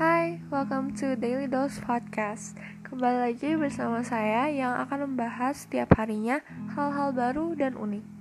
Hai, welcome to Daily Dose Podcast. Kembali lagi bersama saya yang akan membahas setiap harinya hal-hal baru dan unik.